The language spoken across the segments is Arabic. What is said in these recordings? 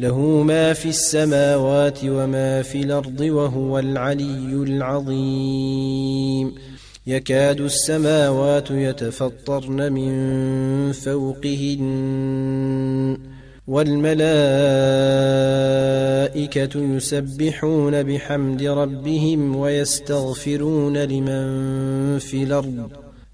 له ما في السماوات وما في الأرض وهو العلي العظيم. يكاد السماوات يتفطرن من فوقهن والملائكة يسبحون بحمد ربهم ويستغفرون لمن في الأرض.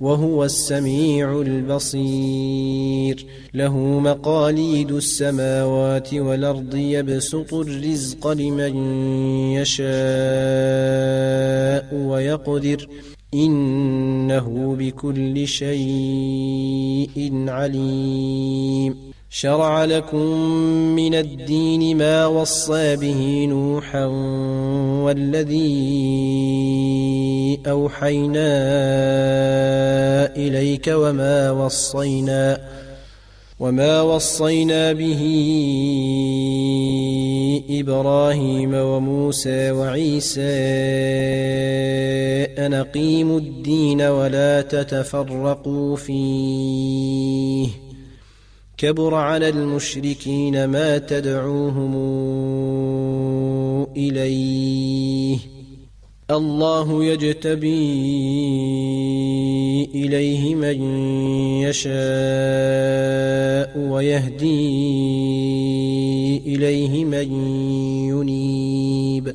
وهو السميع البصير. له مقاليد السماوات والأرض يبسط الرزق لمن يشاء ويقدر. إنه بكل شيء عليم. شرع لكم من الدين ما وصى به نوحا والذي أوحينا إليك وما وصينا وما وصينا به إبراهيم وموسى وعيسى أن أقيموا الدين ولا تتفرقوا فيه. كبر على المشركين ما تدعوهم إليه. الله يجتبي إليه من يشاء ويهدي إليه من ينيب.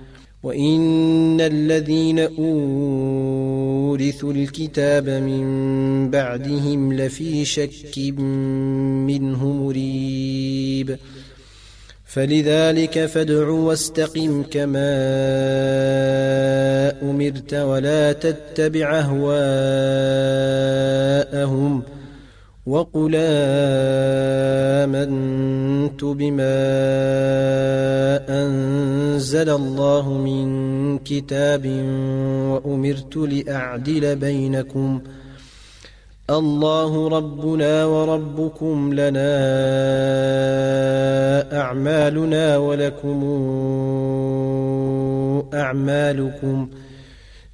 وان الذين اورثوا الكتاب من بعدهم لفي شك منه مريب فلذلك فادع واستقم كما امرت ولا تتبع اهواءهم وقل امنت بما انزل الله من كتاب وامرت لاعدل بينكم ۖ الله ربنا وربكم لنا اعمالنا ولكم اعمالكم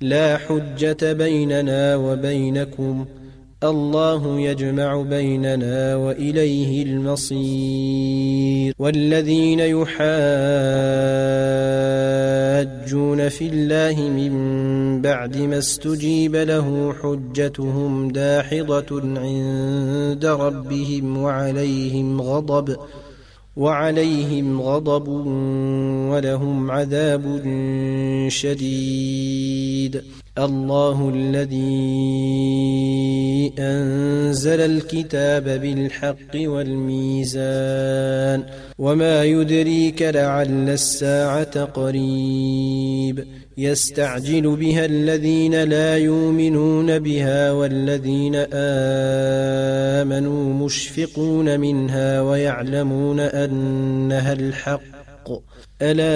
لا حجه بيننا وبينكم الله يجمع بيننا وإليه المصير. والذين يحاجون في الله من بعد ما استجيب له حجتهم داحضة عند ربهم وعليهم غضب وعليهم غضب ولهم عذاب شديد. الله الذي أنزل الكتاب بالحق والميزان وما يدريك لعل الساعة قريب يستعجل بها الذين لا يؤمنون بها والذين آمنوا مشفقون منها ويعلمون أنها الحق ألا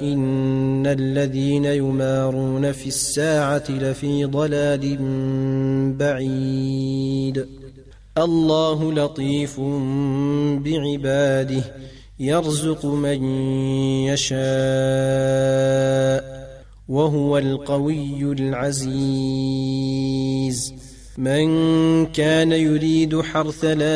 إن الذين يمارون في الساعة لفي ضلال بعيد. الله لطيف بعباده يرزق من يشاء وهو القوي العزيز. من كان يريد حرث الآخرة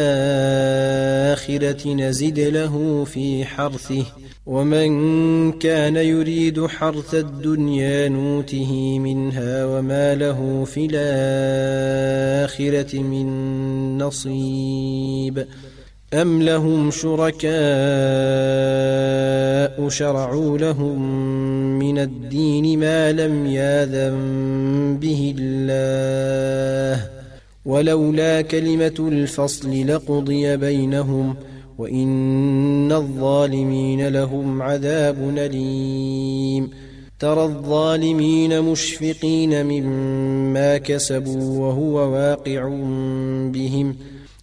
نزد له في حرثه ومن كان يريد حرث الدنيا نوته منها وما له في الآخرة من نصيب. أم لهم شركاء شرعوا لهم من الدين ما لم ياذن به الله ولولا كلمة الفصل لقضي بينهم وإن الظالمين لهم عذاب أليم ترى الظالمين مشفقين مما كسبوا وهو واقع بهم ۖ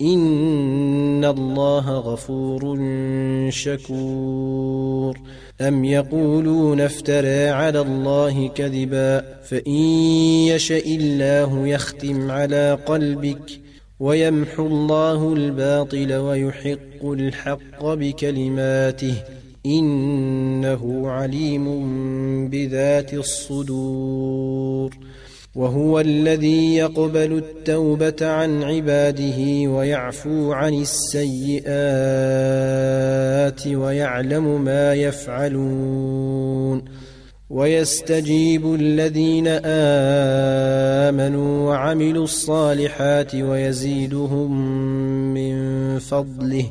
ان الله غفور شكور. أم يقولون افترى على الله كذبا فإن يشأ الله يختم على قلبك ويمحو الله الباطل ويحق الحق بكلماته إنه عليم بذات الصدور. وهو الذي يقبل التوبة عن عباده ويعفو عن السيئات ويعلم ما يفعلون. ويستجيب الذين آمنوا وعملوا الصالحات ويزيدهم من فضله.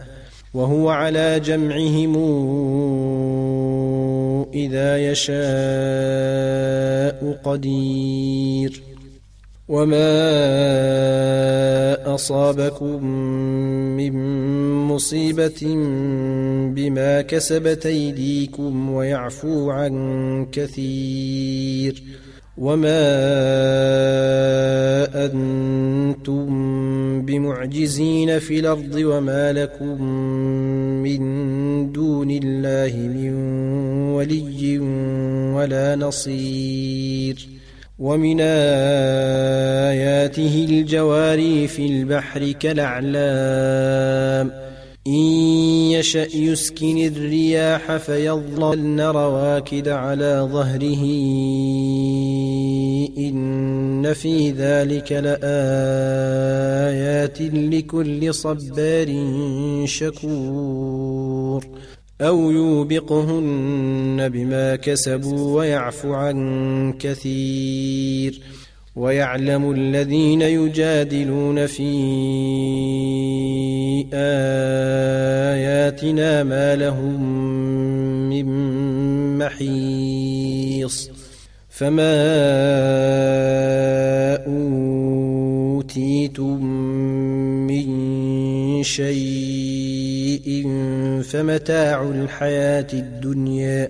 وهو على جمعهم إذا يشاء قدير. وما أصابكم من مصيبة بما كسبت أيديكم ويعفو عن كثير. وما أنتم بمعجزين في الأرض وما لكم من دون الله من ولي ولا نصير ومن آياته الجواري في البحر كالأعلام إن يشأ يسكن الرياح فيظللن رواكد على ظهره إن في ذلك لآيات لكل صبار شكور. أو يوبقهن بما كسبوا ويعفو عن كثير. ويعلم الذين يجادلون في آياتنا ما لهم من محيص فما أوتيتم من شيء فمتاع الحياة الدنيا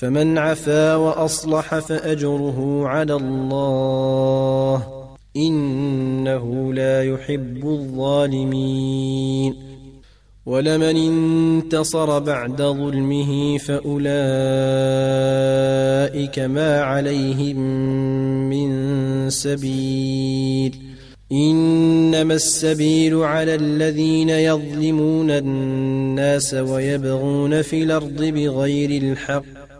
فمن عفا وأصلح فأجره على الله إنه لا يحب الظالمين. ولمن انتصر بعد ظلمه فأولئك ما عليهم من سبيل. إنما السبيل على الذين يظلمون الناس ويبغون في الأرض بغير الحق.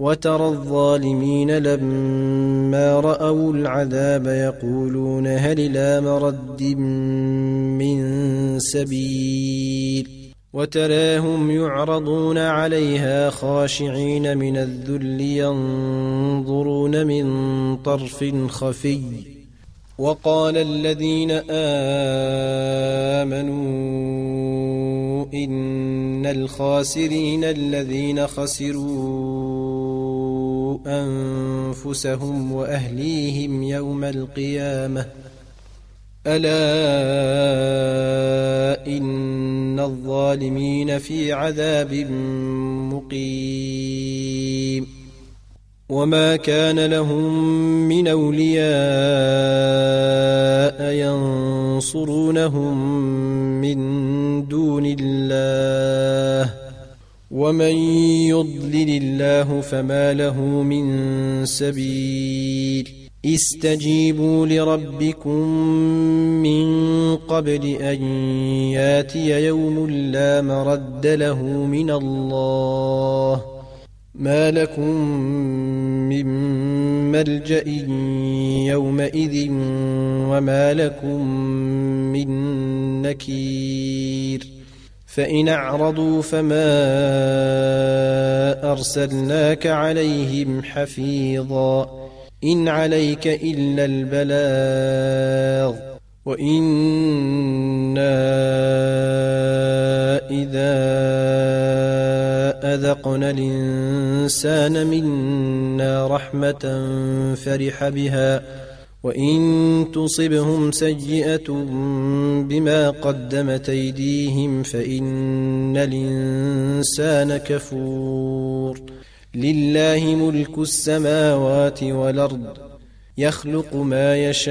وترى الظالمين لما رأوا العذاب يقولون هل إلى مرد من سبيل وتراهم يعرضون عليها خاشعين من الذل ينظرون من طرف خفي وقال الذين آمنوا إن الخاسرين الذين خسروا أنفسهم وأهليهم يوم القيامة ألا إن الظالمين في عذاب مقيم وما كان لهم من اولياء ينصرونهم من دون الله ومن يضلل الله فما له من سبيل استجيبوا لربكم من قبل ان ياتي يوم لا مرد له من الله ما لكم من ملجا يومئذ وما لكم من نكير فان اعرضوا فما ارسلناك عليهم حفيظا ان عليك الا البلاغ وأنا اذا اذقنا الإنسان منا رحمة فرح بها وإن تصبهم سيئة بما قدمت أيديهم فإن الإنسان كفور. لله ملك السماوات والأرض يخلق ما يشاء